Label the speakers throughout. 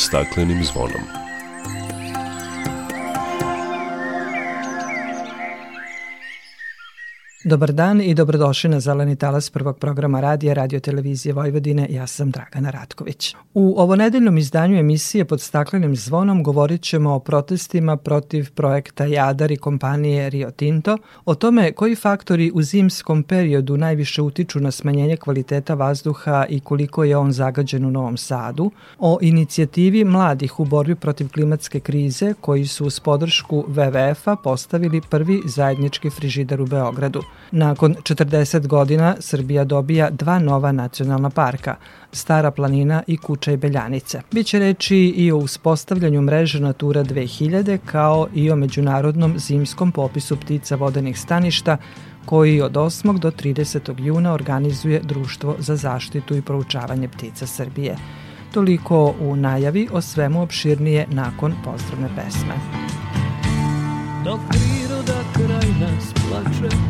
Speaker 1: staklenim zvonom.
Speaker 2: Dobar dan i dobrodošli na Zeleni talas prvog programa radija Radio Televizije Vojvodine. Ja sam Dragana Ratković. U ovonedeljnom izdanju emisije pod staklenim zvonom govorit ćemo o protestima protiv projekta Jadar i kompanije Rio Tinto, o tome koji faktori u zimskom periodu najviše utiču na smanjenje kvaliteta vazduha i koliko je on zagađen u Novom Sadu, o inicijativi mladih u borbi protiv klimatske krize koji su uz podršku WWF-a postavili prvi zajednički frižider u Beogradu. Nakon 40 godina Srbija dobija dva nova nacionalna parka, Stara planina i Kuča i Beljanice. Biće reči i o uspostavljanju mreže Natura 2000 kao i o međunarodnom zimskom popisu ptica vodenih staništa koji od 8. do 30. juna organizuje Društvo za zaštitu i proučavanje ptica Srbije. Toliko u najavi o svemu opširnije nakon pozdravne pesme.
Speaker 3: Dok priroda kraj nas plače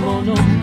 Speaker 3: kad smo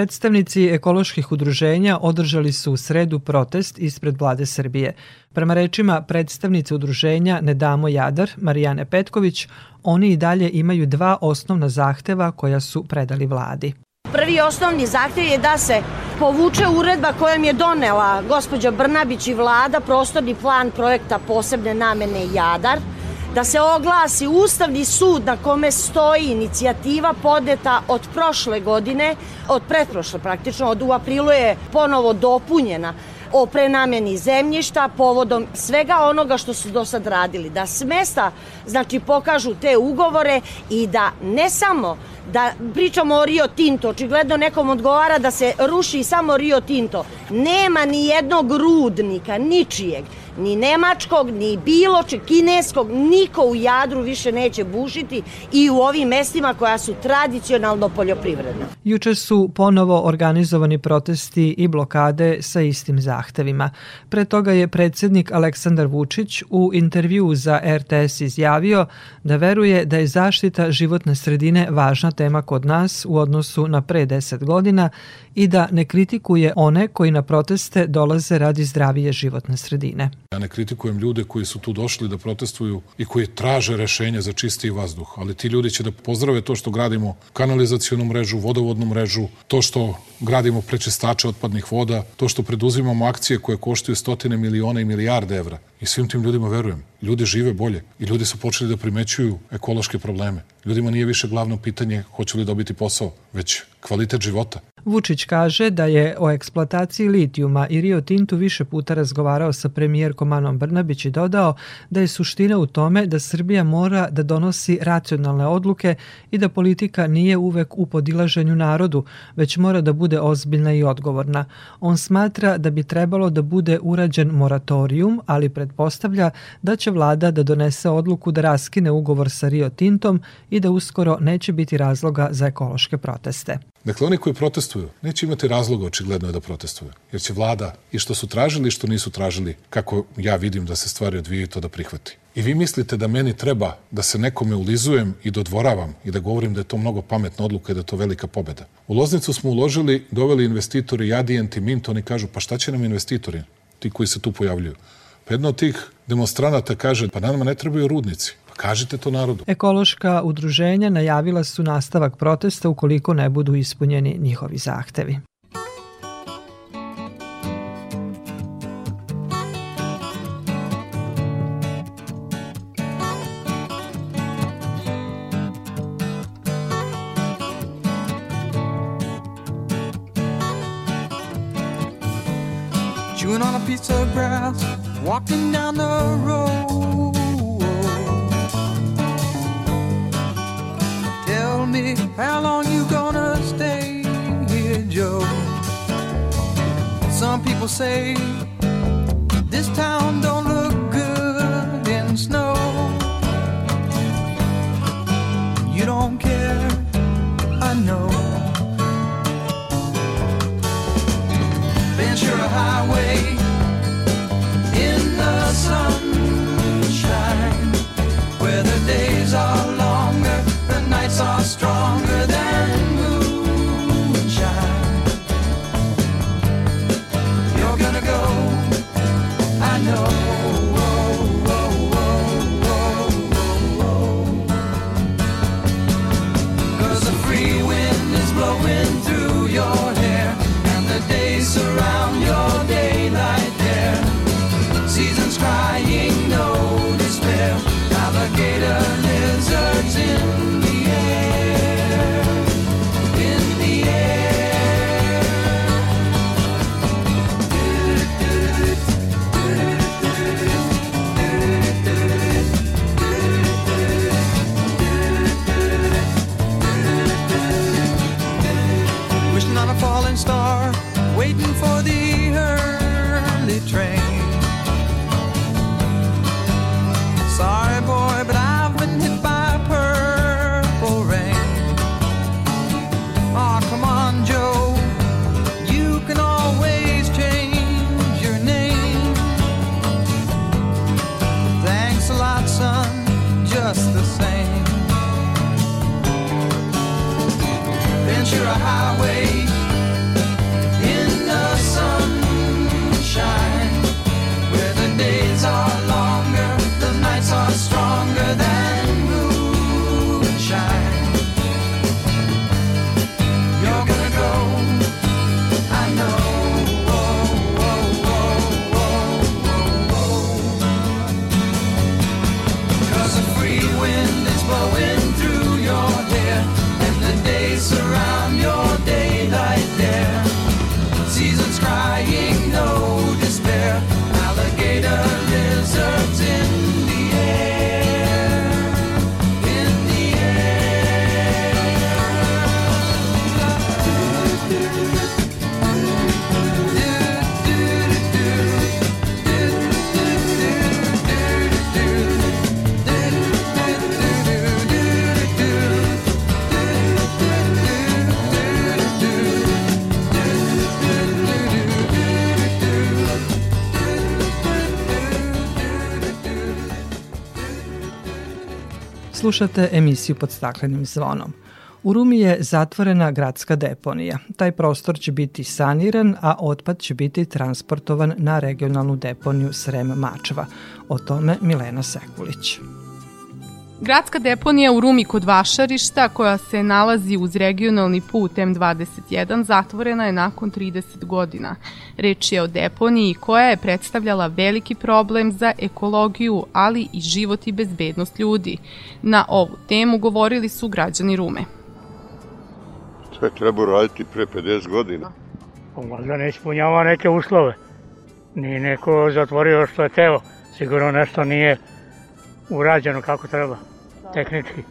Speaker 2: Predstavnici ekoloških udruženja održali su u sredu protest ispred vlade Srbije. Prema rečima predstavnice udruženja Ne damo Jadar, Marijane Petković, oni i dalje imaju dva osnovna zahteva koja su predali vladi.
Speaker 4: Prvi osnovni zahtev je da se povuče uredba kojom je donela gospođa Brnabić i vlada prostorni plan projekta posebne namene Jadar, da se oglasi Ustavni sud na kome stoji inicijativa podeta od prošle godine, od pretprošle praktično, od u aprilu je ponovo dopunjena o prenameni zemljišta povodom svega onoga što su do sad radili. Da smesta, znači, pokažu te ugovore i da ne samo da pričamo o Rio Tinto, očigledno nekom odgovara da se ruši samo Rio Tinto. Nema ni jednog rudnika, ničijeg ni nemačkog, ni bilo kineskog, niko u Jadru više neće bušiti i u ovim mestima koja su tradicionalno poljoprivredna.
Speaker 2: Juče su ponovo organizovani protesti i blokade sa istim zahtevima. Pre toga je predsednik Aleksandar Vučić u intervju za RTS izjavio da veruje da je zaštita životne sredine važna tema kod nas u odnosu na pre 10 godina i da ne kritikuje one koji na proteste dolaze radi zdravije životne sredine.
Speaker 1: Ja ne kritikujem ljude koji su tu došli da protestuju i koji traže rešenje za čistiji vazduh, ali ti ljudi će da pozdrave to što gradimo kanalizacijonu mrežu, vodovodnu mrežu, to što gradimo prečistače otpadnih voda, to što preduzimamo akcije koje koštaju stotine miliona i milijarde evra. I svim tim ljudima verujem. Ljudi žive bolje i ljudi su počeli da primećuju ekološke probleme. Ljudima nije više glavno pitanje hoće li dobiti posao, već kvalitet života.
Speaker 2: Vučić kaže da je o eksploataciji litijuma i Rio Tintu više puta razgovarao sa premijerkom Anom Brnabić i dodao da je suština u tome da Srbija mora da donosi racionalne odluke i da politika nije uvek u podilaženju narodu, već mora da bude ozbiljna i odgovorna. On smatra da bi trebalo da bude urađen moratorijum, ali predpostavlja da će vlada da donese odluku da raskine ugovor sa Rio Tintom i da uskoro neće biti razloga za ekološke proteste.
Speaker 1: Dakle, oni koji protestuju neće imati razloga očigledno da protestuju, jer će vlada i što su tražili i što nisu tražili, kako ja vidim da se stvari odvijaju, to da prihvati. I vi mislite da meni treba da se nekome ulizujem i dodvoravam i da govorim da je to mnogo pametna odluka i da je to velika pobeda. U Loznicu smo uložili, doveli investitori Adient i Mint, oni kažu pa šta će nam investitori, ti koji se tu pojavljuju? Pa jedno od tih demonstranata kaže pa nama ne trebaju rudnici, Kažite to narodu.
Speaker 2: Ekološka udruženja najavila su nastavak protesta ukoliko ne budu ispunjeni njihovi zahtevi.
Speaker 5: Waiting for
Speaker 2: Slušate emisiju pod staklenim zvonom. U Rumi je zatvorena gradska deponija. Taj prostor će biti saniran, a otpad će biti transportovan na regionalnu deponiju Srem Mačva. O tome Milena Sekulić.
Speaker 6: Gradska deponija u Rumi kod Vašarišta, koja se nalazi uz regionalni put M21, zatvorena je nakon 30 godina. Reč je o deponiji koja je predstavljala veliki problem za ekologiju, ali i život i bezbednost ljudi. Na ovu temu govorili su građani Rume.
Speaker 7: To je treba raditi pre 50 godina.
Speaker 8: Pa Možda ne ispunjava neke uslove. Nije neko zatvorio što je teo. Sigurno nešto nije urađeno kako treba, tehnički.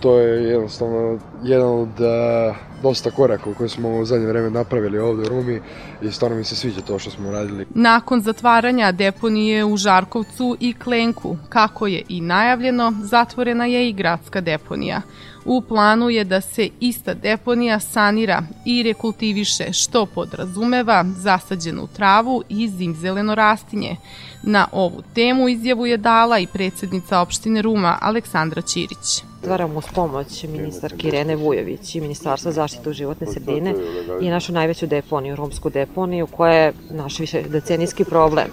Speaker 9: To je jednostavno jedan od uh, dosta koraka koje smo u zadnje vreme napravili ovde u Rumi i stvarno mi se sviđa to što smo uradili.
Speaker 6: Nakon zatvaranja deponije u Žarkovcu i Klenku, kako je i najavljeno, zatvorena je i gradska deponija. U planu je da se ista deponija sanira i rekultiviše, što podrazumeva zasađenu travu i zimzeleno rastinje. Na ovu temu izjavu je dala i predsednica opštine Ruma Aleksandra Ćirić.
Speaker 10: Stvaramo uz pomoć ministarki Irene Vujović i Ministarstva zaštite životne sredine i našu najveću deponiju, romsku deponiju, koja je naš više decenijski problem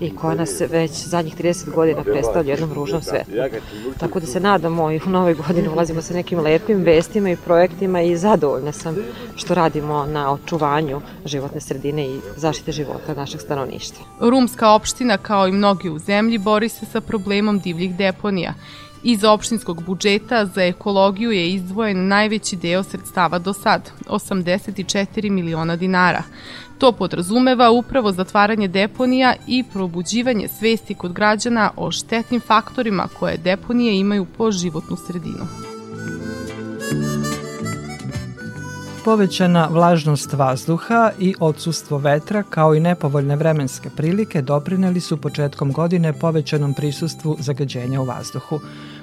Speaker 10: i koja nas već zadnjih 30 godina predstavlja u jednom ružnom svetu. Tako da se nadamo i u nove godine ulazimo sa nekim lepim vestima i projektima i zadovoljna sam što radimo na očuvanju životne sredine i zaštite života našeg stanovništva.
Speaker 6: Rumska opština, kao i mnogi u zemlji, bori se sa problemom divljih deponija. Iz opštinskog budžeta za ekologiju je izdvojen najveći deo sredstava do sad, 84 miliona dinara. To podrazumeva upravo zatvaranje deponija i probuđivanje svesti kod građana o štetnim faktorima koje deponije imaju po životnu sredinu.
Speaker 2: Povećana vlažnost vazduha i odsustvo vetra kao i nepovoljne vremenske prilike doprineli su početkom godine povećanom prisustvu zagađenja u vazduhu.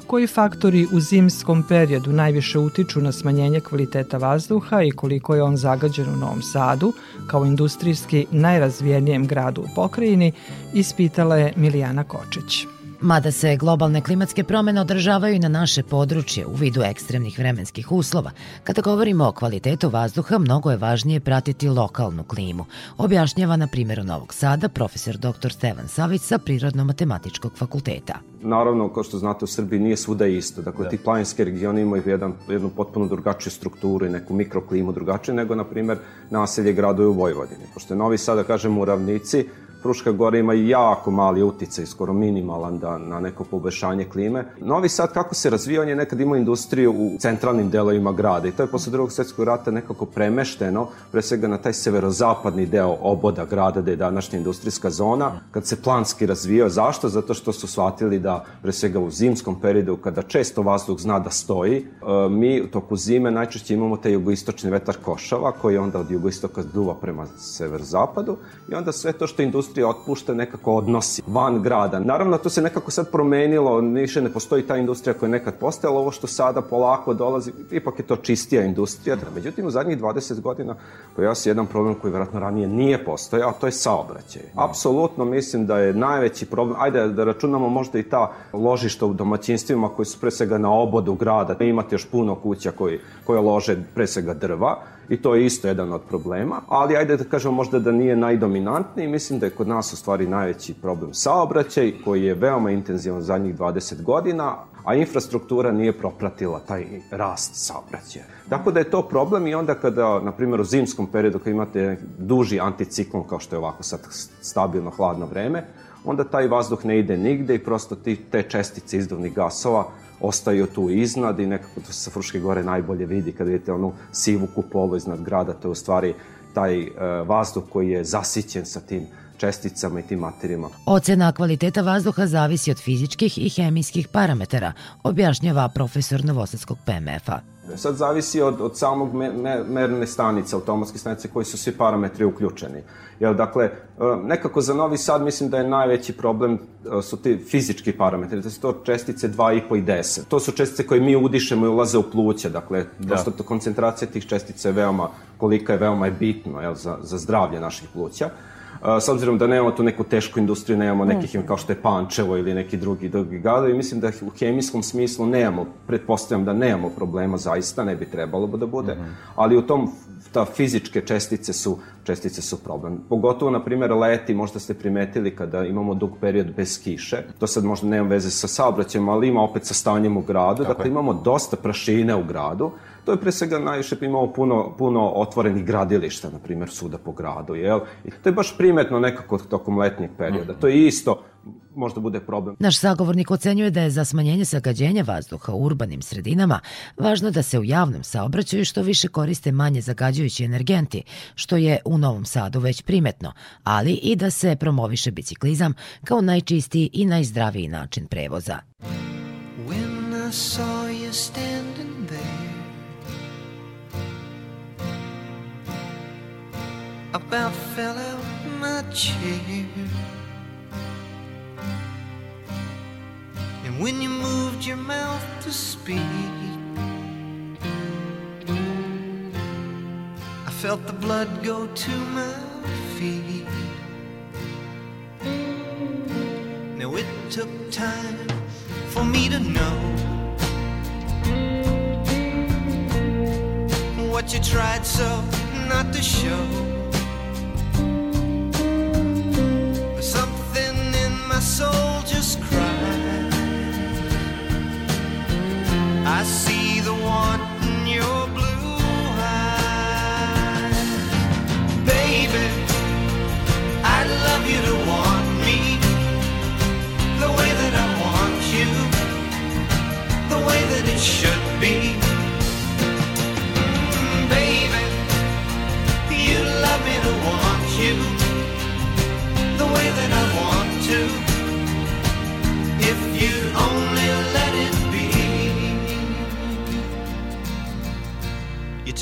Speaker 2: Koji faktori u zimskom periodu najviše utiču na smanjenje kvaliteta vazduha i koliko je on zagađen u Novom Sadu, kao industrijski najrazvijenijem gradu u pokrajini, ispitala je Milijana Kočić.
Speaker 11: Mada se globalne klimatske promene održavaju i na naše područje u vidu ekstremnih vremenskih uslova, kada govorimo o kvalitetu vazduha, mnogo je važnije pratiti lokalnu klimu, objašnjava na primjeru Novog Sada profesor dr. Stevan Savić sa Prirodno-matematičkog fakulteta.
Speaker 12: Naravno, kao što znate, u Srbiji nije svuda isto. Dakle, da. ti planinske regioni imaju jedan, jednu potpuno drugačiju strukturu i neku mikroklimu drugačiju nego, na primer, naselje gradove u Vojvodini. Pošto je Novi Sad, da kažemo, u ravnici, Fruška Gora ima jako mali uticaj, skoro minimalan da, na neko poboljšanje klime. Novi Sad kako se razvija, on je nekad imao industriju u centralnim delovima grada i to je posle drugog svetskog rata nekako premešteno, pre svega na taj severozapadni deo oboda grada gde je današnja industrijska zona, kad se planski razvijao. Zašto? Zato što su shvatili da pre svega u zimskom periodu kada često vazduh zna da stoji, e, mi u toku zime najčešće imamo taj jugoistočni vetar košava koji onda od jugoistoka duva prema severozapadu i onda sve to što industrija industrija otpušta nekako odnosi van grada. Naravno, to se nekako sad promenilo, više ne postoji ta industrija koja je nekad postojala, ovo što sada polako dolazi, ipak je to čistija industrija. Međutim, u zadnjih 20 godina pojavio se jedan problem koji vjerojatno ranije nije postojao, a to je saobraćaj. Apsolutno mislim da je najveći problem, ajde da računamo možda i ta ložišta u domaćinstvima koji su pre svega na obodu grada, imate još puno kuća koji, koje lože pre svega drva, i to je isto jedan od problema, ali ajde da kažemo možda da nije najdominantniji, mislim da je kod nas u stvari najveći problem saobraćaj koji je veoma intenzivan zadnjih 20 godina, a infrastruktura nije propratila taj rast saobraćaja. Tako da je to problem i onda kada, na primjer, u zimskom periodu kada imate duži anticiklon kao što je ovako sad stabilno hladno vreme, onda taj vazduh ne ide nigde i prosto ti, te čestice izduvnih gasova ostaju tu iznad i nekako to se Fruške gore najbolje vidi kad vidite onu sivu kupolu iznad grada, to je u stvari taj uh, vazduh koji je zasićen sa tim česticama i tim materijama.
Speaker 11: Ocena kvaliteta vazduha zavisi od fizičkih i hemijskih parametara, objašnjava profesor Novosadskog PMF-a.
Speaker 12: Sad zavisi od, od samog me, me, merne stanice, automatske stanice koji su svi parametri uključeni. Jel, dakle, e, nekako za Novi Sad mislim da je najveći problem e, su ti fizički parametri, da su to čestice 2,5 i 10. To su čestice koje mi udišemo i ulaze u pluća, dakle, da. prosto koncentracija tih čestica je veoma, kolika je veoma je bitno jel, za, za zdravlje naših pluća. S obzirom da nemamo tu neku tešku industriju, nemamo nekih kao što je Pančevo ili neki drugi drugi gradovi, mislim da u hemijskom smislu nemamo, pretpostavljam da nemamo problema zaista, ne bi trebalo da bude, ali u tom ta fizičke čestice su čestice su problem. Pogotovo, na primjer, leti, možda ste primetili kada imamo dug period bez kiše, to sad možda nema veze sa saobraćajem, ali ima opet sa stanjem u gradu,
Speaker 13: Tako
Speaker 12: dakle
Speaker 13: je.
Speaker 12: imamo dosta prašine u gradu, to je pre svega najviše imamo puno, puno otvorenih gradilišta, na primjer, suda po gradu, jel? I to je baš primetno nekako tokom letnjeg perioda. To je isto, možda bude problem.
Speaker 11: Naš sagovornik ocenjuje da je za smanjenje zagađenja vazduha u urbanim sredinama važno da se u javnom saobraćaju što više koriste manje zagađujući energenti, što je u Novom Sadu već primetno, ali i da se promoviše biciklizam kao najčistiji i najzdraviji način prevoza.
Speaker 14: When I saw you standing about fell out my chair. And when you moved your mouth to speak, I felt the blood go to my feet. Now it took time for me to know what you tried so not to show. My soul just cried. I see the want in your blue eyes, baby. I'd love you to want me the way that I want you, the way that it should be. Baby, you love me to want you the way that I want to.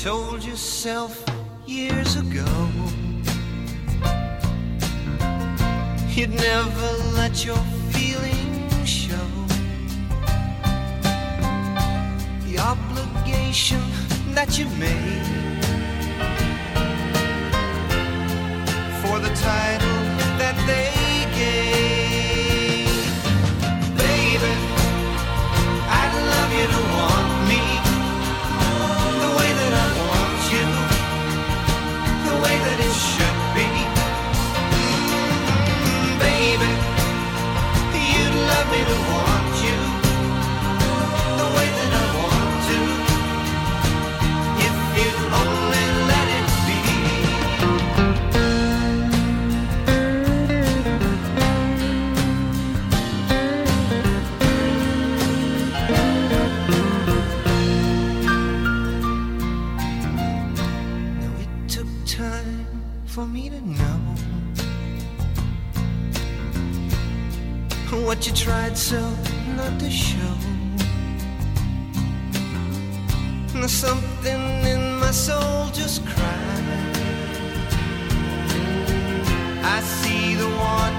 Speaker 14: Told yourself years ago you'd never let your feelings show. The obligation that you made for the title that they what you tried so not to show. Now something in my soul just cried. I see the want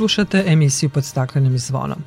Speaker 2: Slušate emisiju pod staklenim zvonom.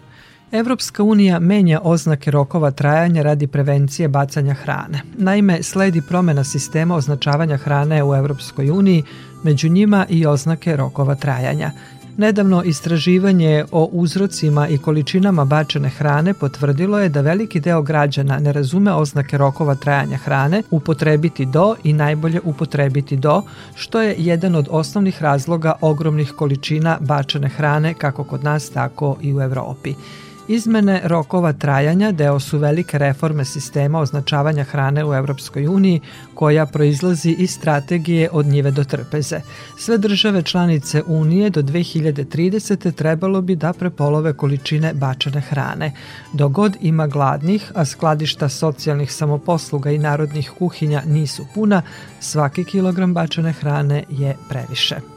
Speaker 2: Evropska unija menja oznake rokova trajanja radi prevencije bacanja hrane. Naime, sledi promena sistema označavanja hrane u Evropskoj uniji, među njima i oznake rokova trajanja. Nedavno istraživanje o uzrocima i količinama bačene hrane potvrdilo je da veliki deo građana ne razume oznake rokova trajanja hrane, upotrebiti do i najbolje upotrebiti do, što je jedan od osnovnih razloga ogromnih količina bačene hrane kako kod nas tako i u Evropi. Izmene rokova trajanja deo su velike reforme sistema označavanja hrane u Evropskoj uniji koja proizlazi iz strategije od njive do trpeze. Sve države članice Unije do 2030. trebalo bi da prepolove količine bačene hrane. Dogod ima gladnih, a skladišta socijalnih samoposluga i narodnih kuhinja nisu puna, svaki kilogram bačene hrane je previše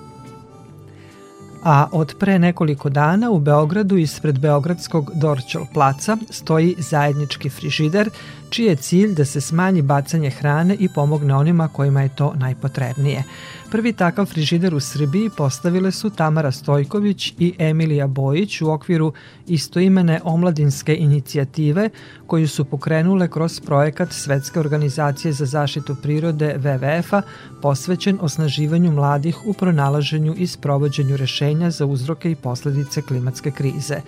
Speaker 2: a od pre nekoliko dana u Beogradu ispred Beogradskog Dorčol placa stoji zajednički frižider čiji je cilj da se smanji bacanje hrane i pomogne onima kojima je to najpotrebnije. Prvi takav frižider u Srbiji postavile su Tamara Stojković i Emilija Bojić u okviru istoimene omladinske inicijative koju su pokrenule kroz projekat Svetske organizacije za zaštitu prirode WWF-a posvećen osnaživanju mladih u pronalaženju i sprovođenju rešenja za uzroke i posledice klimatske krize.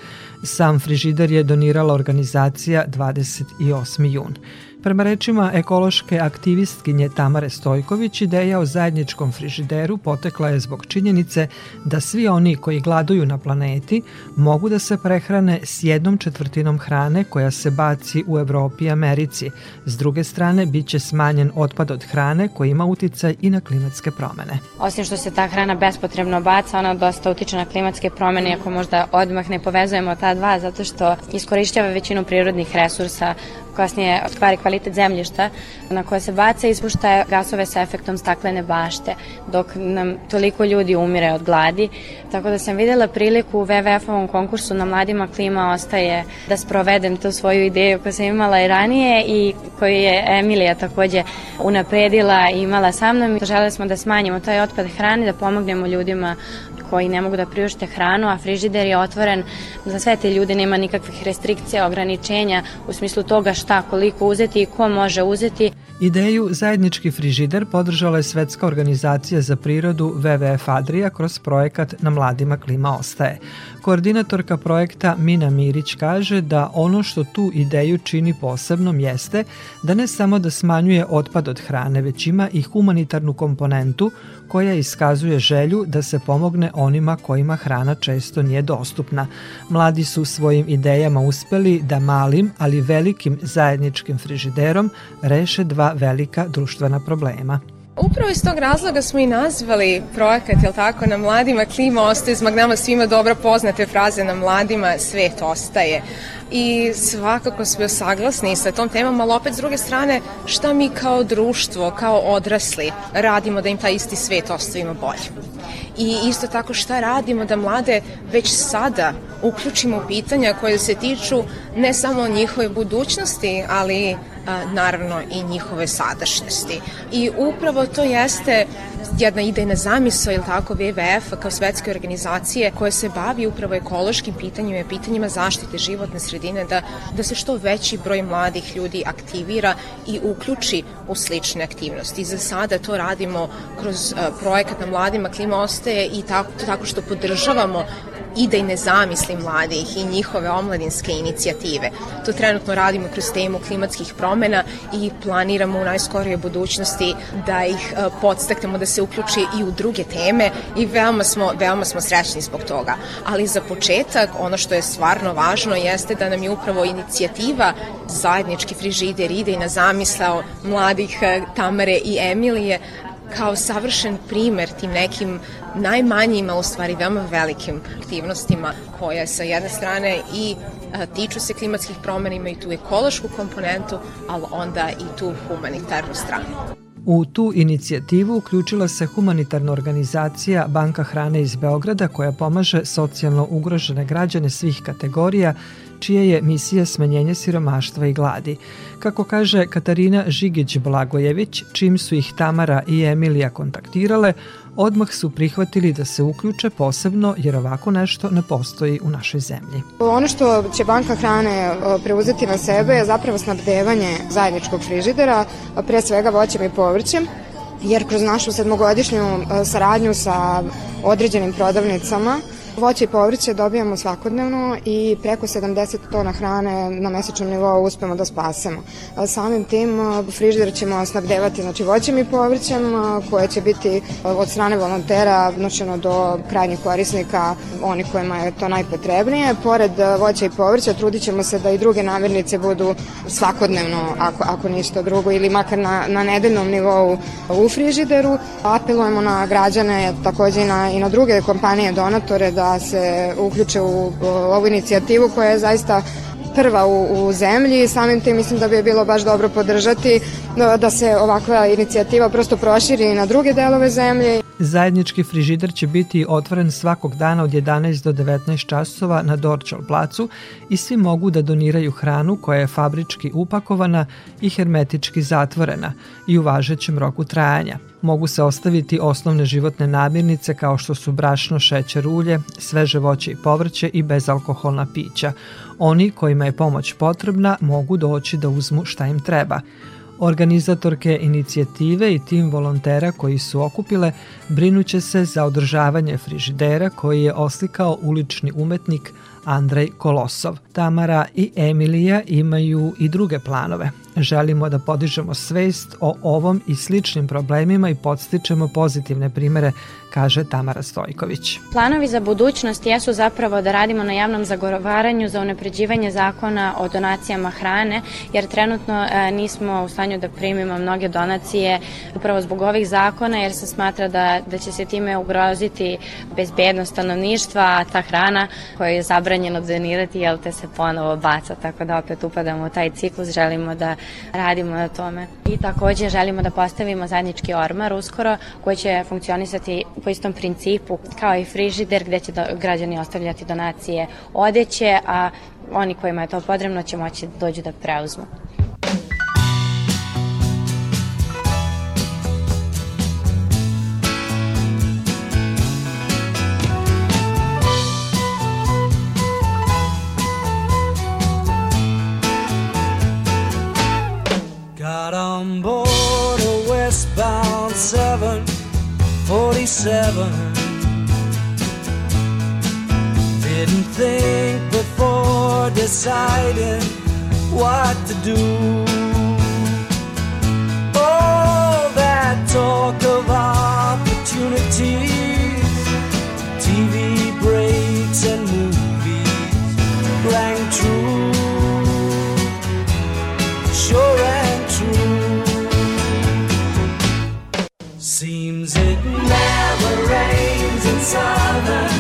Speaker 2: Sam frižider je donirala organizacija 28. jun. Prema rečima ekološke aktivistkinje Tamare Stojković, ideja o zajedničkom frižideru potekla je zbog činjenice da svi oni koji gladuju na planeti mogu da se prehrane s jednom četvrtinom hrane koja se baci u Evropi i Americi. S druge strane, bit će smanjen otpad od hrane koji ima uticaj i na klimatske promene.
Speaker 13: Osim što se ta hrana bespotrebno baca, ona dosta utiče na klimatske promene, ako možda odmah ne povezujemo ta dva, zato što iskorišćava većinu prirodnih resursa kasnije stvari kvalitet zemljišta na koje se baca i ispušta gasove sa efektom staklene bašte, dok nam toliko ljudi umire od gladi. Tako da sam videla priliku u WWF-ovom konkursu na Mladima klima ostaje da sprovedem tu svoju ideju koju sam imala i ranije i koju je Emilija takođe unapredila i imala sa mnom. Žele smo da smanjimo taj otpad hrane, da pomognemo ljudima koji ne mogu da priušte hranu, a frižider je otvoren za sve te ljude, nema nikakvih restrikcija, ograničenja u smislu toga šta, koliko uzeti i ko može uzeti.
Speaker 2: Ideju zajednički frižider podržala je Svetska organizacija za prirodu WWF Adria kroz projekat Na mladima klima ostaje. Koordinatorka projekta Mina Mirić kaže da ono što tu ideju čini posebnom jeste da ne samo da smanjuje otpad od hrane, već ima i humanitarnu komponentu koja iskazuje želju da se pomogne onima kojima hrana često nije dostupna. Mladi su svojim idejama uspeli da malim, ali velikim zajedničkim frižiderom reše dva velika društvena problema.
Speaker 15: Upravo iz tog razloga smo i nazvali projekat, jel tako, na mladima klima ostaje, zbog nama svima dobro poznate fraze na mladima svet ostaje. I svakako smo saglasni sa tom temom, ali opet s druge strane šta mi kao društvo, kao odrasli radimo da im taj isti svet ostavimo bolje. I isto tako šta radimo da mlade već sada uključimo pitanja koje se tiču ne samo njihove budućnosti, ali naravno i njihove sadašnjosti. I upravo to jeste jedna idejna zamisla, ili tako, WWF kao svetske organizacije koja se bavi upravo ekološkim pitanjima i pitanjima zaštite životne sredine, da, da se što veći broj mladih ljudi aktivira i uključi u slične aktivnosti. Za sada to radimo kroz projekat na mladima klima ostaje i tako, tako što podržavamo idejne zamisli mladih i njihove omladinske inicijative. To trenutno radimo kroz temu klimatskih promena i planiramo u najskorijoj budućnosti da ih e, podstaknemo da se uključi i u druge teme i veoma smo, veoma smo srećni zbog toga. Ali za početak, ono što je stvarno važno jeste da nam je upravo inicijativa zajednički frižider idejna zamisla mladih e, Tamare i Emilije kao savršen primer tim nekim najmanjima, u stvari veoma velikim aktivnostima koje sa jedne strane i a, tiču se klimatskih promena, imaju tu ekološku komponentu, ali onda i tu humanitarnu stranu.
Speaker 2: U tu inicijativu uključila se humanitarna organizacija Banka hrane iz Beograda koja pomaže socijalno ugrožene građane svih kategorija čija je misija smanjenje siromaštva i gladi. Kako kaže Katarina Žigić-Blagojević, čim su ih Tamara i Emilija kontaktirale, odmah su prihvatili da se uključe posebno jer ovako nešto ne postoji u našoj zemlji.
Speaker 16: Ono što će banka hrane preuzeti na sebe je zapravo snabdevanje zajedničkog frižidera, pre svega voćem i povrćem, jer kroz našu sedmogodišnju saradnju sa određenim prodavnicama Voće i povrće dobijamo svakodnevno i preko 70 tona hrane na mesečnom nivou uspemo da spasemo. Samim tim frižider ćemo snabdevati znači, voćem i povrćem koje će biti od strane volontera nošeno do krajnjih korisnika, oni kojima je to najpotrebnije. Pored voća i povrća trudit ćemo se da i druge namirnice budu svakodnevno, ako, ako ništa drugo, ili makar na, na nedeljnom nivou u frižideru. Apelujemo na građane, takođe i na, i na druge kompanije donatore da se uključe u, ovu inicijativu koja je zaista prva u, u zemlji samim tim mislim da bi je bilo baš dobro podržati da se ovakva inicijativa prosto proširi na druge delove zemlje.
Speaker 2: Zajednički frižider će biti otvoren svakog dana od 11 do 19 časova na Dorčal placu i svi mogu da doniraju hranu koja je fabrički upakovana i hermetički zatvorena i u važećem roku trajanja. Mogu se ostaviti osnovne životne namirnice kao što su brašno, šećer, ulje, sveže voće i povrće i bezalkoholna pića. Oni kojima je pomoć potrebna mogu doći da uzmu šta im treba. Organizatorke inicijative i tim volontera koji su okupile brinuće se za održavanje frižidera koji je oslikao ulični umetnik Andrej Kolosov. Tamara i Emilija imaju i druge planove. Želimo da podižemo svest o ovom i sličnim problemima i podstičemo pozitivne primere, kaže Tamara Stojković.
Speaker 13: Planovi za budućnost jesu zapravo da radimo na javnom zagovaranju za unapređivanje zakona o donacijama hrane, jer trenutno e, nismo u stanju da primimo mnoge donacije upravo zbog ovih zakona, jer se smatra da, da će se time ugroziti bezbednost stanovništva, a ta hrana koja je zabranjeno donirati, jel te se ponovo baca, tako da opet upadamo u taj ciklus, želimo da radimo na tome. I takođe želimo da postavimo zajednički ormar uskoro koji će funkcionisati po istom principu kao i frižider gde će do, građani ostavljati donacije odeće, a oni kojima je to potrebno će moći da dođu da preuzmu.
Speaker 3: On board a westbound 747. Didn't think before deciding what to do. All that talk of opportunities, TV breaks and movies rang true summer.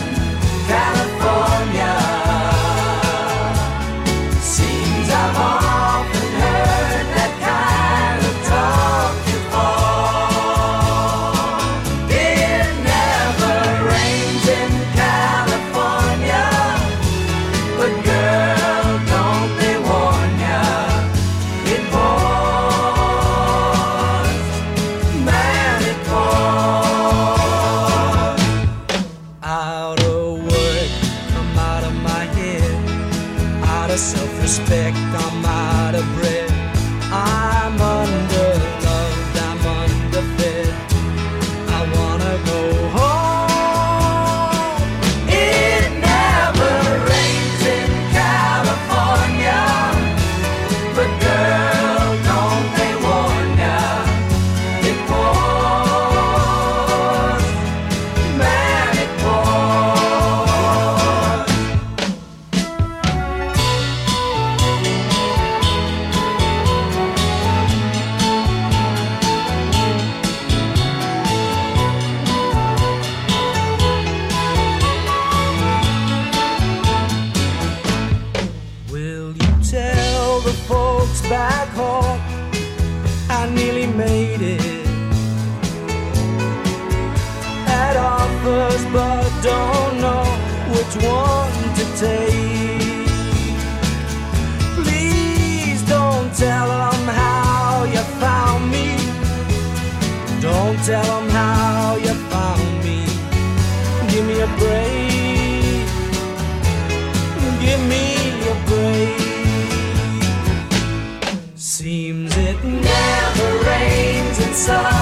Speaker 3: sun.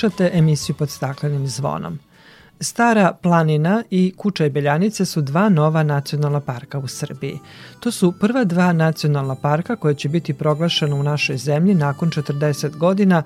Speaker 2: Slušate emisiju pod staklenim zvonom. Stara planina i Kuča i Beljanice su dva nova nacionalna parka u Srbiji. To su prva dva nacionalna parka koje će biti proglašena u našoj zemlji nakon 40 godina,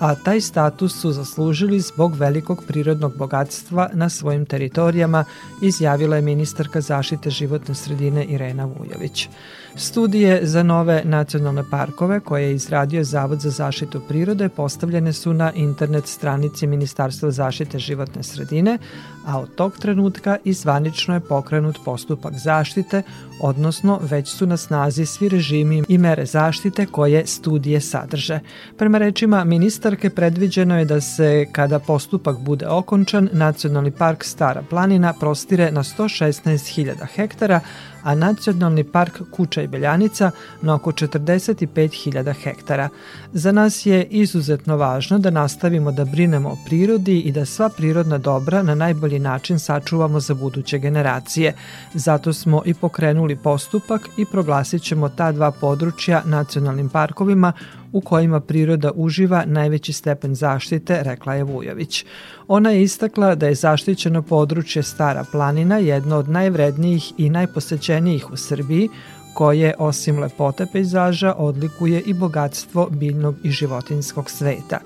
Speaker 2: a taj status su zaslužili zbog velikog prirodnog bogatstva na svojim teritorijama, izjavila je ministarka zaštite životne sredine Irena Vujović. Studije za nove nacionalne parkove koje je izradio Zavod za zaštitu prirode postavljene su na internet stranici Ministarstva zaštite životne sredine, a od tog trenutka i zvanično je pokrenut postupak zaštite, odnosno već su na snazi svi režimi i mere zaštite koje studije sadrže. Prema rečima ministarke predviđeno je da se, kada postupak bude okončan, Nacionalni park Stara planina prostire na 116.000 hektara, a Nacionalni park Kuča i Beljanica na oko 45.000 hektara. Za nas je izuzetno važno da nastavimo da brinemo o prirodi i da sva prirodna dobra na najbolji način sačuvamo za buduće generacije. Zato smo i pokrenuli postupak i proglasit ćemo ta dva područja nacionalnim parkovima u kojima priroda uživa najveći stepen zaštite, rekla je Vujović. Ona je istakla da je zaštićeno područje Stara planina jedno od najvrednijih i najposećenijih u Srbiji, koje, osim lepote pejzaža, odlikuje i bogatstvo biljnog i životinskog sveta.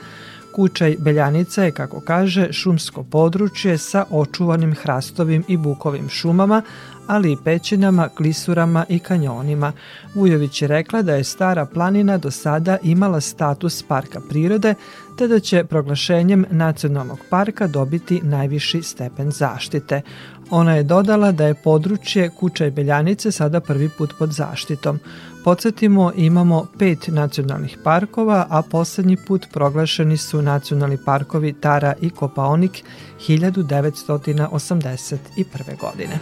Speaker 2: Kučaj Beljanica je, kako kaže, šumsko područje sa očuvanim hrastovim i bukovim šumama, ali i pećinama, klisurama i kanjonima. Vujović je rekla da je Stara planina do sada imala status parka prirode, te da će proglašenjem nacionalnog parka dobiti najviši stepen zaštite. Ona je dodala da je područje Kuča i Beljanice sada prvi put pod zaštitom. Podsjetimo, imamo pet nacionalnih parkova, a poslednji put proglašeni su nacionalni parkovi Tara i Kopaonik 1981. godine.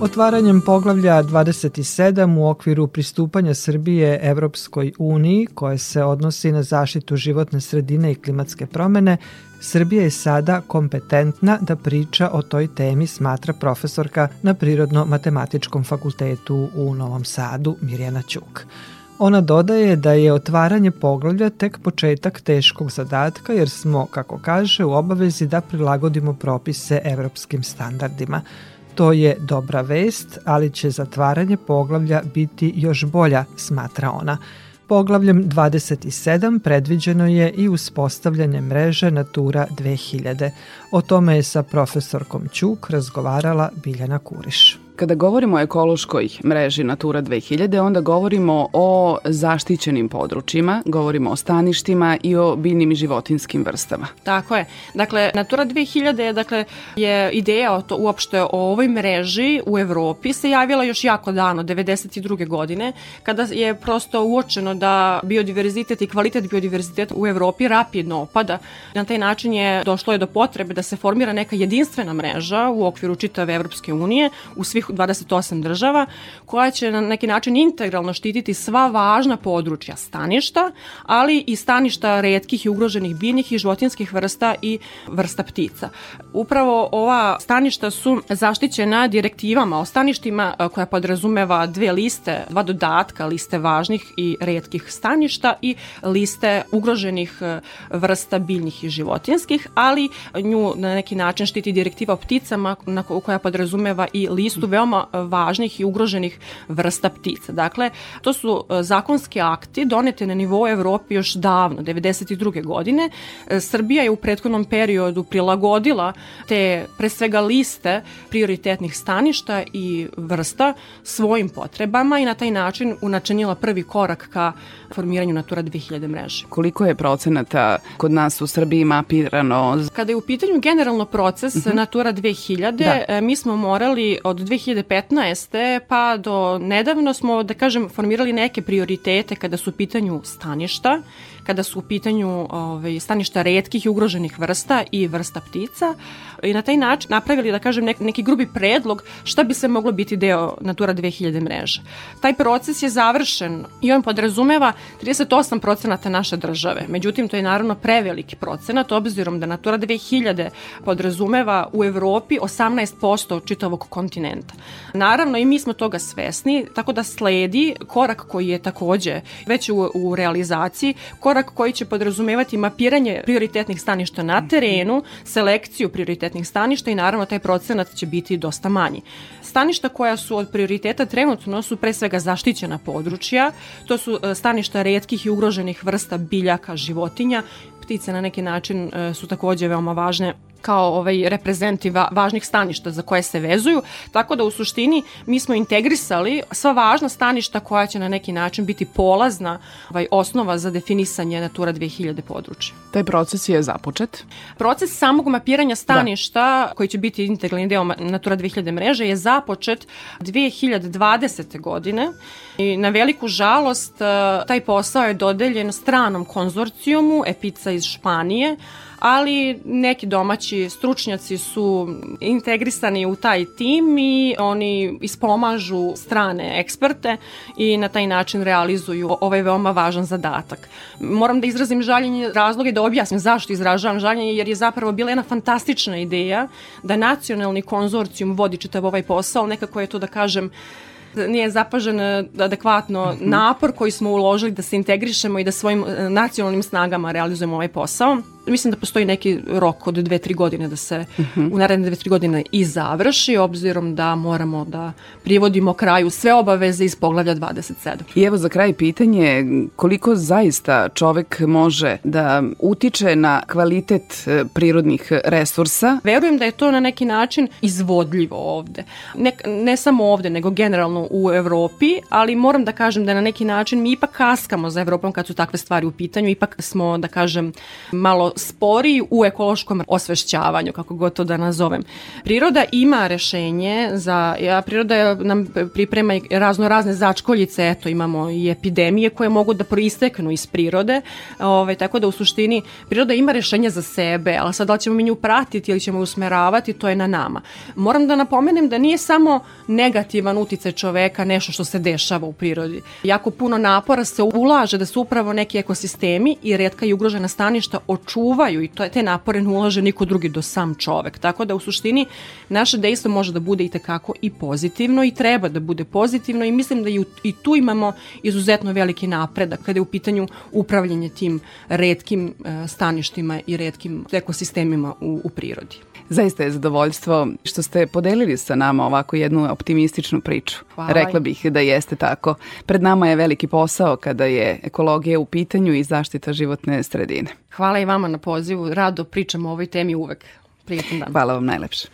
Speaker 2: Otvaranjem poglavlja 27 u okviru pristupanja Srbije Evropskoj uniji, koje se odnosi na zaštitu životne sredine i klimatske promene, Srbija je sada kompetentna da priča o toj temi, smatra profesorka na Prirodno-matematičkom fakultetu u Novom Sadu Mirjana Ćuk. Ona dodaje da je otvaranje poglavlja tek početak teškog zadatka jer smo, kako kaže, u obavezi da prilagodimo propise evropskim standardima. To je dobra vest, ali će zatvaranje poglavlja biti još bolja, smatra ona. Poglavljem 27 predviđeno je i uspostavljanje mreže Natura 2000. O tome je sa profesorkom Ćuk razgovarala Biljana Kuriš.
Speaker 17: Kada govorimo o ekološkoj mreži Natura 2000, onda govorimo o zaštićenim područjima, govorimo o staništima i o biljnim i životinskim vrstama.
Speaker 18: Tako je. Dakle, Natura 2000 je, dakle, je ideja o to, uopšte o ovoj mreži u Evropi se javila još jako dano, 92. godine, kada je prosto uočeno da biodiverzitet i kvalitet biodiverziteta u Evropi rapidno opada. Na taj način je došlo je do potrebe da se formira neka jedinstvena mreža u okviru čitave Evropske unije u svih 28 država koja će na neki način integralno štititi sva važna područja staništa, ali i staništa redkih i ugroženih biljnih i životinskih vrsta i vrsta ptica. Upravo ova staništa su zaštićena direktivama o staništima koja podrazumeva dve liste, dva dodatka, liste važnih i redkih staništa i liste ugroženih vrsta biljnih i životinskih, ali nju na neki način štiti direktiva o pticama koja podrazumeva i listu veoma važnih i ugroženih vrsta ptica. Dakle, to su zakonski akti donete na nivou Evropi još davno, 92. godine. Srbija je u prethodnom periodu prilagodila te pre svega liste prioritetnih staništa i vrsta svojim potrebama i na taj način unačenila prvi korak ka formiranju Natura 2000 mreže.
Speaker 17: Koliko je procenata kod nas u Srbiji mapirano?
Speaker 18: Kada je u pitanju generalno proces uh -huh. Natura 2000, da. mi smo morali od 2015. pa do nedavno smo, da kažem, formirali neke prioritete kada su u pitanju staništa, kada su u pitanju ovaj, staništa redkih i ugroženih vrsta i vrsta ptica i na taj način napravili, da kažem, nek, neki grubi predlog šta bi se moglo biti deo Natura 2000 mreže. Taj proces je završen i on podrazumeva 38 procenata naše države. Međutim, to je naravno preveliki procenat, obzirom da Natura 2000 podrazumeva u Evropi 18% čitavog kontinenta. Naravno i mi smo toga svesni, tako da sledi korak koji je takođe već u, u realizaciji, korak koji će podrazumevati mapiranje prioritetnih staništa na terenu, selekciju prioritetnih staništa i naravno taj procenat će biti dosta manji. Staništa koja su od prioriteta trenutno su pre svega zaštićena područja, to su e, staništa redkih i ugroženih vrsta biljaka, životinja, ptice na neki način e, su takođe veoma važne kao ovaj reprezenti va, važnih staništa za koje se vezuju, tako da u suštini mi smo integrisali sva važna staništa koja će na neki način biti polazna ovaj, osnova za definisanje Natura 2000 područja.
Speaker 17: Taj proces je započet.
Speaker 18: Proces samog mapiranja staništa, da. koji će biti integralni deo Natura 2000 mreže, je započet 2020. godine i na veliku žalost taj posao je dodeljen stranom konzorcijumu Epica iz Španije, ali neki domaći stručnjaci su integrisani u taj tim i oni ispomažu strane eksperte i na taj način realizuju ovaj veoma važan zadatak. Moram da izrazim žaljenje razloge da objasnim zašto izražavam žaljenje jer je zapravo bila jedna fantastična ideja da nacionalni konzorcijum vodi čitav ovaj posao, nekako je to da kažem nije zapažen adekvatno mm -hmm. napor koji smo uložili da se integrišemo i da svojim e, nacionalnim snagama realizujemo ovaj posao mislim da postoji neki rok od dve, tri godine da se uh mhm. -huh. u naredne dve, tri godine i završi, obzirom da moramo da privodimo kraju sve obaveze iz poglavlja 27.
Speaker 17: I evo za kraj pitanje, koliko zaista čovek može da utiče na kvalitet e, prirodnih resursa?
Speaker 18: Verujem da je to na neki način izvodljivo ovde. Ne, ne samo ovde, nego generalno u Evropi, ali moram da kažem da na neki način mi ipak kaskamo za Evropom kad su takve stvari u pitanju, ipak smo, da kažem, malo spori u ekološkom osvešćavanju, kako god to da nazovem. Priroda ima rešenje za, ja, priroda nam priprema i razno razne začkoljice, eto imamo i epidemije koje mogu da proisteknu iz prirode, ove, ovaj, tako da u suštini priroda ima rešenje za sebe, ali sad da li ćemo mi nju pratiti ili ćemo usmeravati, to je na nama. Moram da napomenem da nije samo negativan uticaj čoveka nešto što se dešava u prirodi. Jako puno napora se ulaže da se upravo neki ekosistemi i redka i ugrožena staništa očuvaju čuvaju i to, te napore ne ulaže niko drugi do sam čovek. Tako da u suštini naše dejstvo može da bude i tekako i pozitivno i treba da bude pozitivno i mislim da i, i tu imamo izuzetno veliki napredak kada je u pitanju upravljanje tim redkim e, staništima i redkim ekosistemima u, u prirodi.
Speaker 17: Zaista je zadovoljstvo što ste podelili sa nama ovako jednu optimističnu priču. Hvala. Rekla bih da jeste tako. Pred nama je veliki posao kada je ekologija u pitanju i zaštita životne sredine.
Speaker 18: Hvala i vama na pozivu. Rado pričamo o ovoj temi uvek. Prijetan dan.
Speaker 17: Hvala vam najlepše.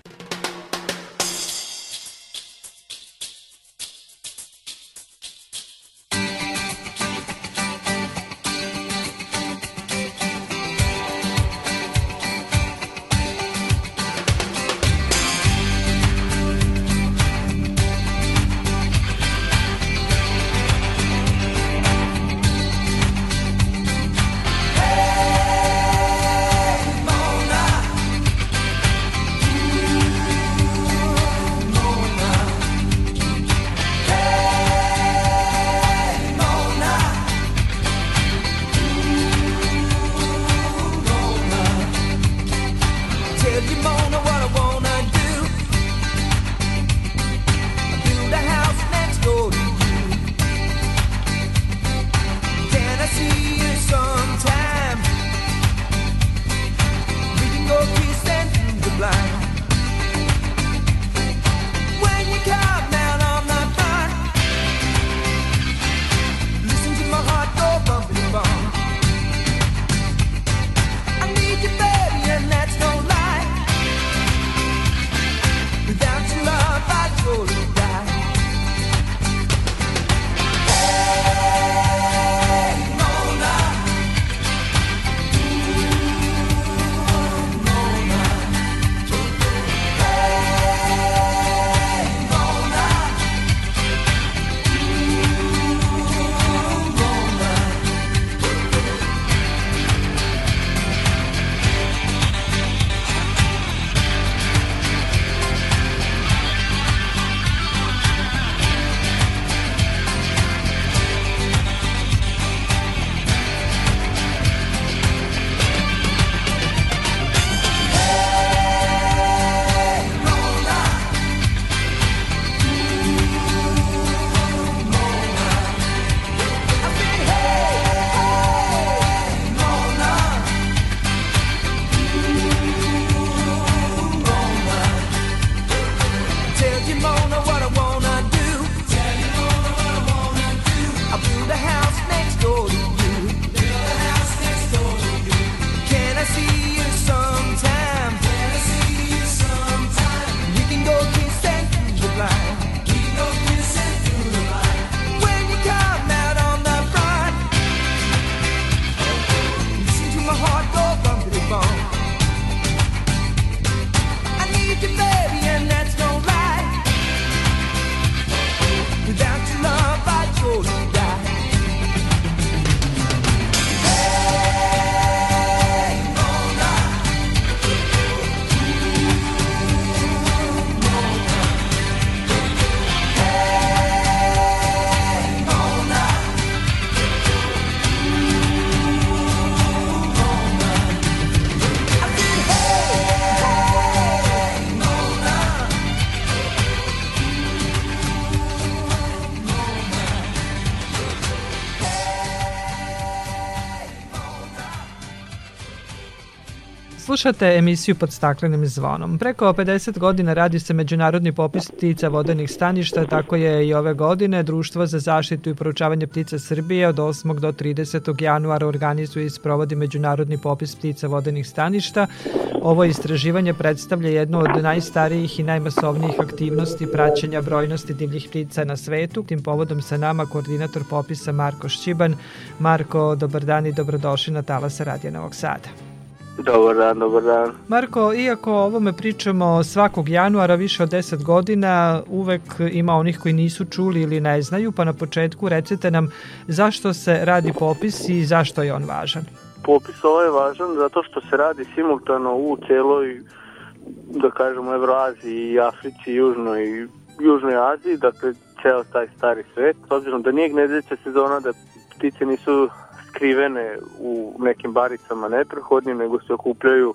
Speaker 2: Slušate emisiju pod staklenim zvonom. Preko 50 godina radi se međunarodni popis ptica vodenih staništa, tako je i ove godine Društvo za zaštitu i proučavanje ptica Srbije od 8. do 30. januara organizuje i sprovodi međunarodni popis ptica vodenih staništa. Ovo istraživanje predstavlja jednu od najstarijih i najmasovnijih aktivnosti praćenja brojnosti divljih ptica na svetu. Tim povodom sa nama koordinator popisa Marko Šćiban. Marko, dobar dan i dobrodošli na Talasa Radija Novog Sada.
Speaker 19: Dobar dan, dobar dan.
Speaker 2: Marko, iako o ovome pričamo svakog januara više od 10 godina, uvek ima onih koji nisu čuli ili ne znaju, pa na početku recite nam zašto se radi popis i zašto je on važan.
Speaker 19: Popis ovaj je važan zato što se radi simultano u celoj, da kažemo, Evroaziji i Africi, i Južnoj, Južnoj Aziji, dakle ceo taj stari svet. S obzirom da nije gnezdeća sezona, da ptice nisu skrivene u nekim baricama neprehodnim, nego se okupljaju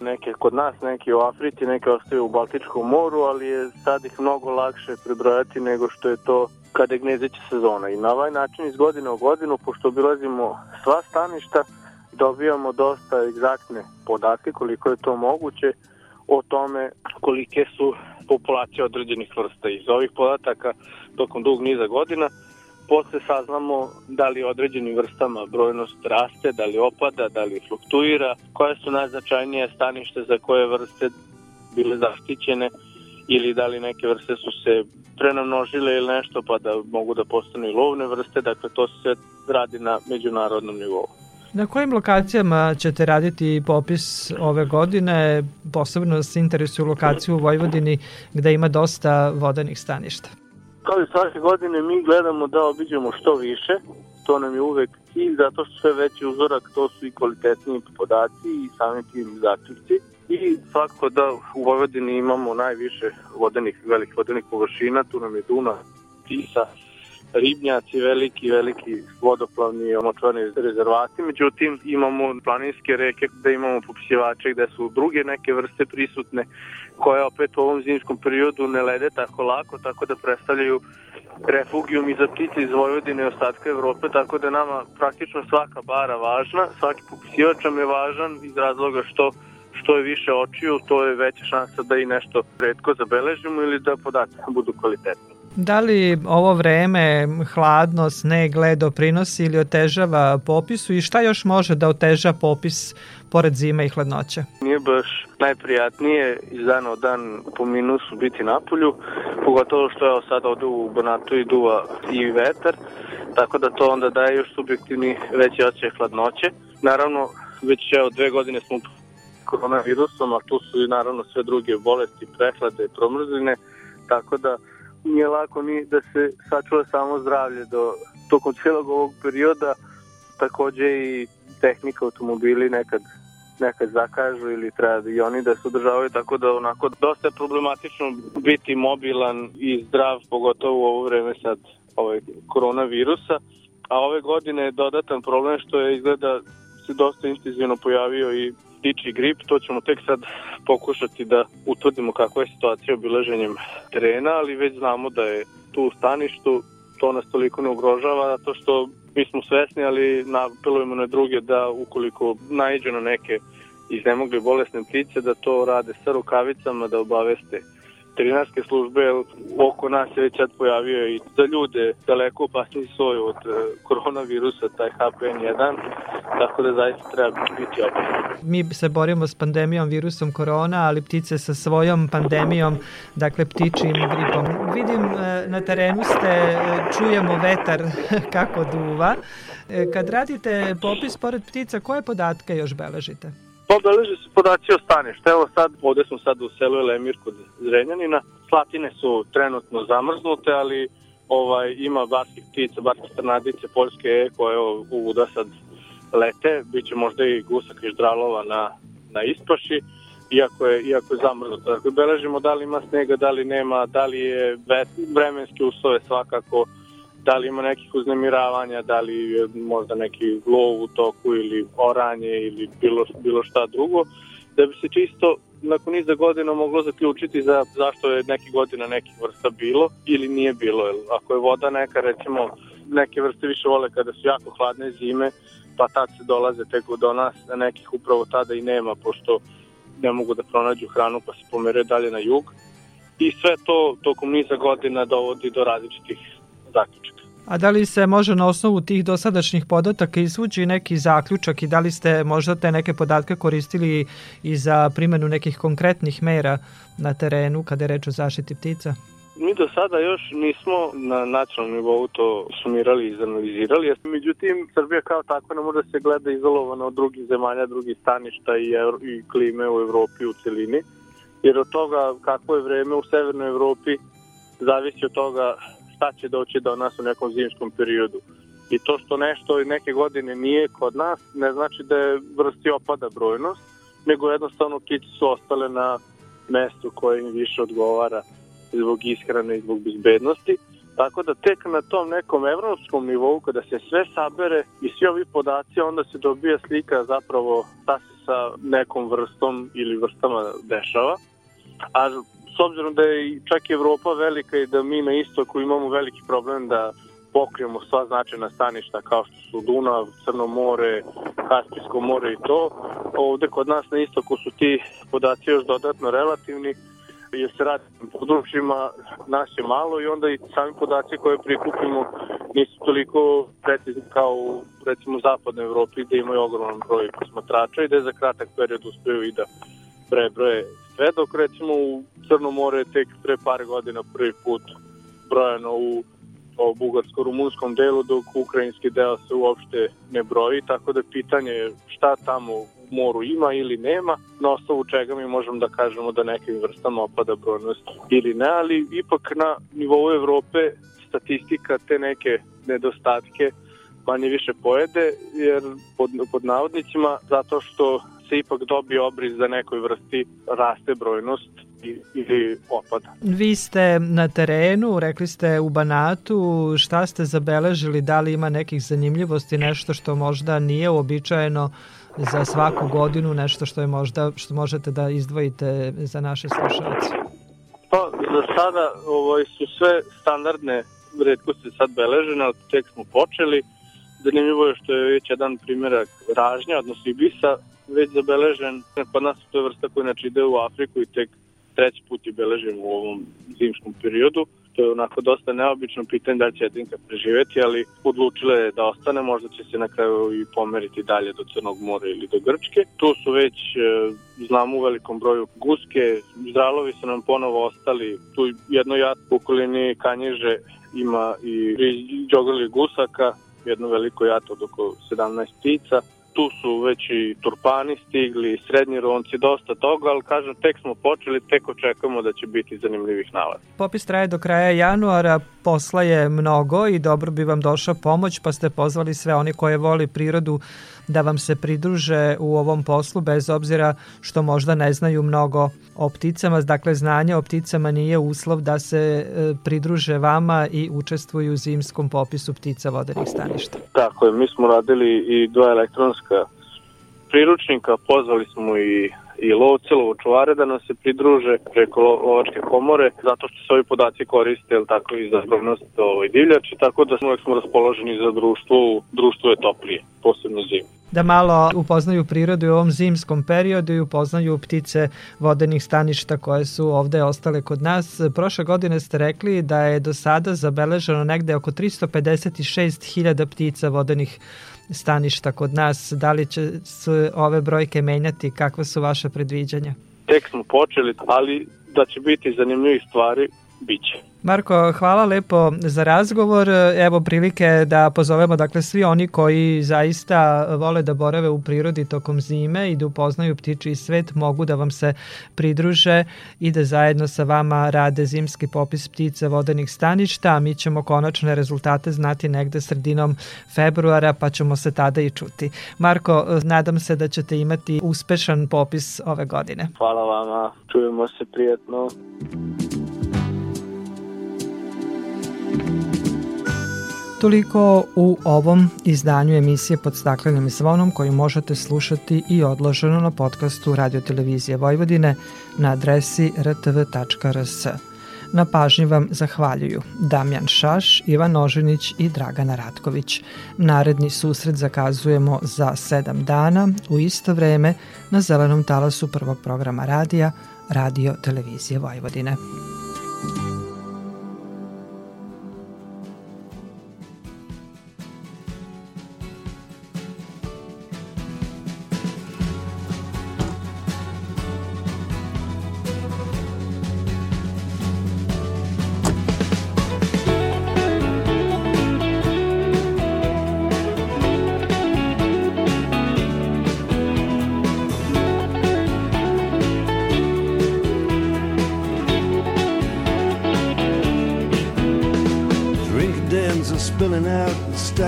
Speaker 19: neke kod nas, neke u Africi, neke ostaju u Baltičkom moru, ali je sad ih mnogo lakše prebrojati nego što je to kada je gnezdeća sezona. I na ovaj način iz godine u godinu, pošto obilazimo sva staništa, dobijamo dosta egzaktne podatke koliko je to moguće o tome kolike su populacije određenih vrsta. Iz ovih podataka tokom dug niza godina posle saznamo da li određenim vrstama brojnost raste, da li opada, da li fluktuira, koje su najznačajnije stanište za koje vrste bile zaštićene ili da li neke vrste su se prenamnožile ili nešto pa da mogu da postanu i lovne vrste, dakle to se radi na međunarodnom nivou.
Speaker 2: Na kojim lokacijama ćete raditi popis ove godine? Posebno se interesuju lokaciju u Vojvodini gde ima dosta vodenih staništa.
Speaker 19: Kao i svake godine mi gledamo da obiđemo što više, to nam je uvek cilj, zato što sve veći uzorak to su i kvalitetniji podaci i sami tim zaključci. I svakako da u Vojvodini imamo najviše vodenih, velikih vodenih površina, tu nam je Duna, Tisa, ribnjaci veliki, veliki vodoplavni močvarni rezervati, međutim imamo planinske reke gde imamo popisivače gde su druge neke vrste prisutne koje opet u ovom zimskom periodu ne lede tako lako, tako da predstavljaju refugijum i za ptice iz Vojvodine i ostatka Evrope, tako da nama praktično svaka bara važna, svaki popisivač nam je važan iz razloga što što je više očiju, to je veća šansa da i nešto redko zabeležimo ili da podaci budu kvalitetni.
Speaker 2: Da li ovo vreme, hladno, sneg, led doprinosi ili otežava popisu i šta još može da oteža popis pored zime i hladnoće?
Speaker 19: Nije baš najprijatnije iz dana od dan po minusu biti na polju, pogotovo što je sad ovde u Banatu i duva i vetar, tako da to onda daje još subjektivni veći osjećaj hladnoće. Naravno, već evo dve godine smo koronavirusom, a tu su i naravno sve druge bolesti, prehlade, promrzline, tako da nije lako ni da se sačuva samo zdravlje do tokom cijelog ovog perioda, takođe i tehnika automobili nekad nekad zakažu ili treba da i oni da se održavaju, tako da onako dosta je problematično biti mobilan i zdrav, pogotovo u ovo vreme sad ovaj, koronavirusa. A ove godine je dodatan problem što je izgleda se dosta intenzivno pojavio i ptiči grip, to ćemo tek sad pokušati da utvrdimo kakva je situacija obilaženjem terena, ali već znamo da je tu u staništu, to nas toliko ne ugrožava, zato što mi smo svesni, ali napelujemo na druge da ukoliko naiđu na neke iznemogli bolesne ptice, da to rade sa rukavicama, da obaveste veterinarske službe, oko nas se već sad pojavio i za ljude daleko opasniji soj od e, koronavirusa, taj H1N1, tako da zaista treba biti opasno.
Speaker 2: Mi se borimo s pandemijom virusom korona, ali ptice sa svojom pandemijom, dakle ptičim gripom. Vidim e, na terenu ste, e, čujemo vetar kako duva. Kad radite popis pored ptica, koje podatke još beležite?
Speaker 19: Pobeleže se podaci o staništu. Evo sad, ovde smo sad u selu Elemir kod Zrenjanina. Slatine su trenutno zamrznute, ali ovaj ima barskih ptica, barske trnadice, poljske koje u da sad lete. Biće možda i gusak i ždralova na, na ispaši iako je, iako je zamrznuto. Dakle, beležimo da li ima snega, da li nema, da li je vremenske uslove svakako, da li ima nekih uznemiravanja, da li je možda neki lov u toku ili oranje ili bilo, bilo šta drugo, da bi se čisto nakon niza godina moglo zaključiti za zašto je neke godina nekih vrsta bilo ili nije bilo. Ako je voda neka, recimo, neke vrste više vole kada su jako hladne zime, pa tad se dolaze tek do nas, a nekih upravo tada i nema, pošto ne mogu da pronađu hranu pa se pomere dalje na jug. I sve to tokom niza godina dovodi do različitih zaključaka.
Speaker 2: A da li se može na osnovu tih dosadašnjih podataka izvući neki zaključak i da li ste možda te neke podatke koristili i za primenu nekih konkretnih mera na terenu kada je reč o zaštiti ptica?
Speaker 19: Mi do sada još nismo na nacionalnom nivou to sumirali i izanalizirali, međutim Srbija kao tako ne može da se gleda izolovano od drugih zemalja, drugih staništa i, i klime u Evropi u celini, jer od toga kako je vreme u Severnoj Evropi zavisi od toga šta će doći do nas u nekom zimskom periodu. I to što nešto neke godine nije kod nas ne znači da je vrsti opada brojnost, nego jednostavno ptice su ostale na mestu koje im više odgovara zbog ishrane i zbog bezbednosti. Tako da tek na tom nekom evropskom nivou kada se sve sabere i svi ovi podaci onda se dobija slika zapravo šta se sa nekom vrstom ili vrstama dešava. A s obzirom da je čak i Evropa velika i da mi na istoku imamo veliki problem da pokrijemo sva značajna staništa kao što su Dunav, Crno more, Kaspijsko more i to. Ovde kod nas na istoku su ti podaci još dodatno relativni jer se radi područjima, nas je malo i onda i sami podaci koje prikupimo nisu toliko precizni kao u recimo zapadnoj Evropi gde imaju ogroman broj posmatrača i da za kratak period uspeju i da prebroje sve, dok recimo u Crno more tek pre par godina prvi put brojano u bugarsko-rumunskom delu, dok ukrajinski deo se uopšte ne broji, tako da pitanje je šta tamo u moru ima ili nema, na osnovu čega mi možemo da kažemo da nekim vrstama opada brojnost ili ne, ali ipak na nivou Evrope statistika te neke nedostatke manje više pojede, jer pod, pod navodnicima, zato što se ipak dobije obriz za nekoj vrsti raste brojnost ili opada.
Speaker 2: Vi ste na terenu, rekli ste u Banatu, šta ste zabeležili, da li ima nekih zanimljivosti, nešto što možda nije uobičajeno za svaku godinu, nešto što je možda što možete da izdvojite za naše slušalce?
Speaker 19: Pa, za sada ovo, su sve standardne redkosti sad beležene, ali tek smo počeli. Zanimljivo je što je već jedan primjerak ražnja, odnosno ibisa, već zabeležen. Kod nas to je vrsta koja inače ide u Afriku i tek treći put je beležen u ovom zimskom periodu. To je onako dosta neobično pitanje da će jedinka preživeti, ali odlučila je da ostane, možda će se na kraju i pomeriti dalje do Crnog mora ili do Grčke. Tu su već, e, znamo u velikom broju guske, zdralovi su nam ponovo ostali, tu jedno jad u okolini Kanjiže ima i džograli gusaka, jedno veliko jato od oko 17 ptica, tu su već i turpani stigli, srednji ronci, dosta toga, ali kažem, tek smo počeli, tek očekujemo da će biti zanimljivih nalaza.
Speaker 2: Popis traje do kraja januara, posla je mnogo i dobro bi vam došla pomoć, pa ste pozvali sve oni koje voli prirodu da vam se pridruže u ovom poslu, bez obzira što možda ne znaju mnogo o pticama. Dakle, znanje o pticama nije uslov da se e, pridruže vama i učestvuju u zimskom popisu ptica vodenih staništa.
Speaker 19: Tako je, mi smo radili i dva elektronska priručnika, pozvali smo i i lovce, lovočuvare da nam se pridruže preko lovačke komore, zato što se ovi podaci koriste, ili tako, i za zbrojnost ovoj divljači, tako da smo, smo raspoloženi za društvo, društvo je toplije, posebno zimu
Speaker 2: da malo upoznaju prirodu u ovom zimskom periodu i upoznaju ptice vodenih staništa koje su ovde ostale kod nas. Prošle godine ste rekli da je do sada zabeleženo negde oko 356.000 ptica vodenih staništa kod nas. Da li će se ove brojke menjati? Kakva su vaše predviđanja?
Speaker 19: Tek smo počeli, ali da će biti zanimljivih stvari, bit će.
Speaker 2: Marko, hvala lepo za razgovor. Evo prilike da pozovemo dakle svi oni koji zaista vole da borave u prirodi tokom zime i da upoznaju ptiči svet mogu da vam se pridruže i da zajedno sa vama rade zimski popis ptica vodenih staništa, a mi ćemo konačne rezultate znati negde sredinom februara pa ćemo se tada i čuti. Marko, nadam se da ćete imati uspešan popis ove godine.
Speaker 19: Hvala vama, čujemo se prijetno.
Speaker 2: Toliko u ovom izdanju emisije pod staklenim zvonom koju možete slušati i odloženo na podcastu Radio Televizije Vojvodine na adresi rtv.rs. Na pažnji vam zahvaljuju Damjan Šaš, Ivan Oženić i Dragana Ratković. Naredni susret zakazujemo za sedam dana u isto vreme na zelenom talasu prvog programa radija Radio Televizije Vojvodine.
Speaker 20: Drinking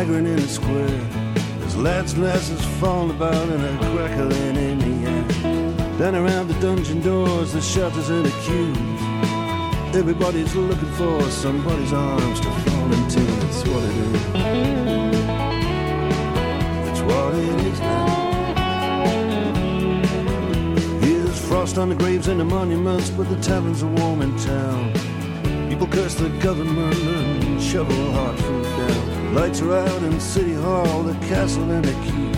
Speaker 20: staggering in the square. There's lads' glasses falling about and a crackling in the air. Down around the dungeon doors, the shutters and the queues. Everybody's looking for somebody's arms to fall into. That's what it is. That's what it is now. Here's frost on the graves and the monuments, but the taverns are warm in town. People curse the government and shovel hard food down. Lights are out in City Hall, the castle and the keep.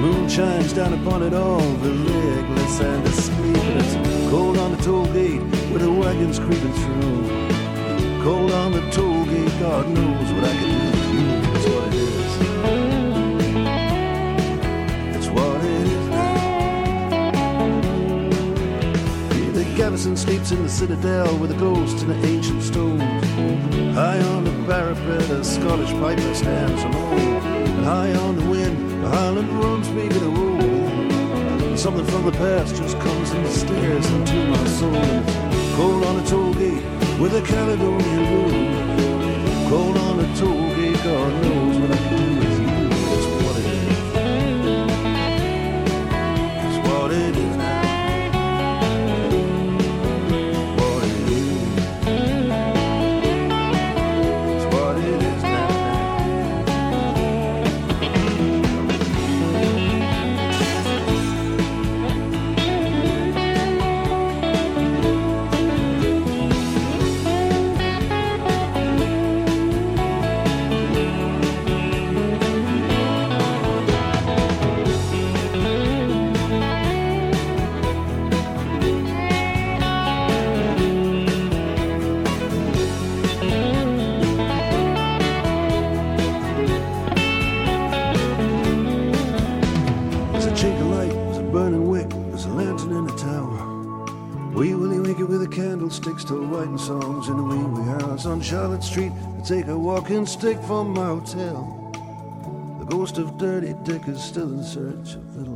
Speaker 20: Moon shines down upon it all, the legless and the sleepless. cold on the toll gate with the wagons creeping through. Cold on the toll gate, God knows what I can do. That's what it is. That's what it is now. The garrison sleeps in the citadel with the ghosts and the ancient stones. High on the parapet, a Scottish piper stands alone. And high on the wind, the Highland begin to roll. And something from the past just comes and stares into my soul. Cold on a toll gate with a Caledonian moon. Cold on a toll gate, God knows what I take a walking stick from my hotel. The ghost of Dirty Dick is still in search of Little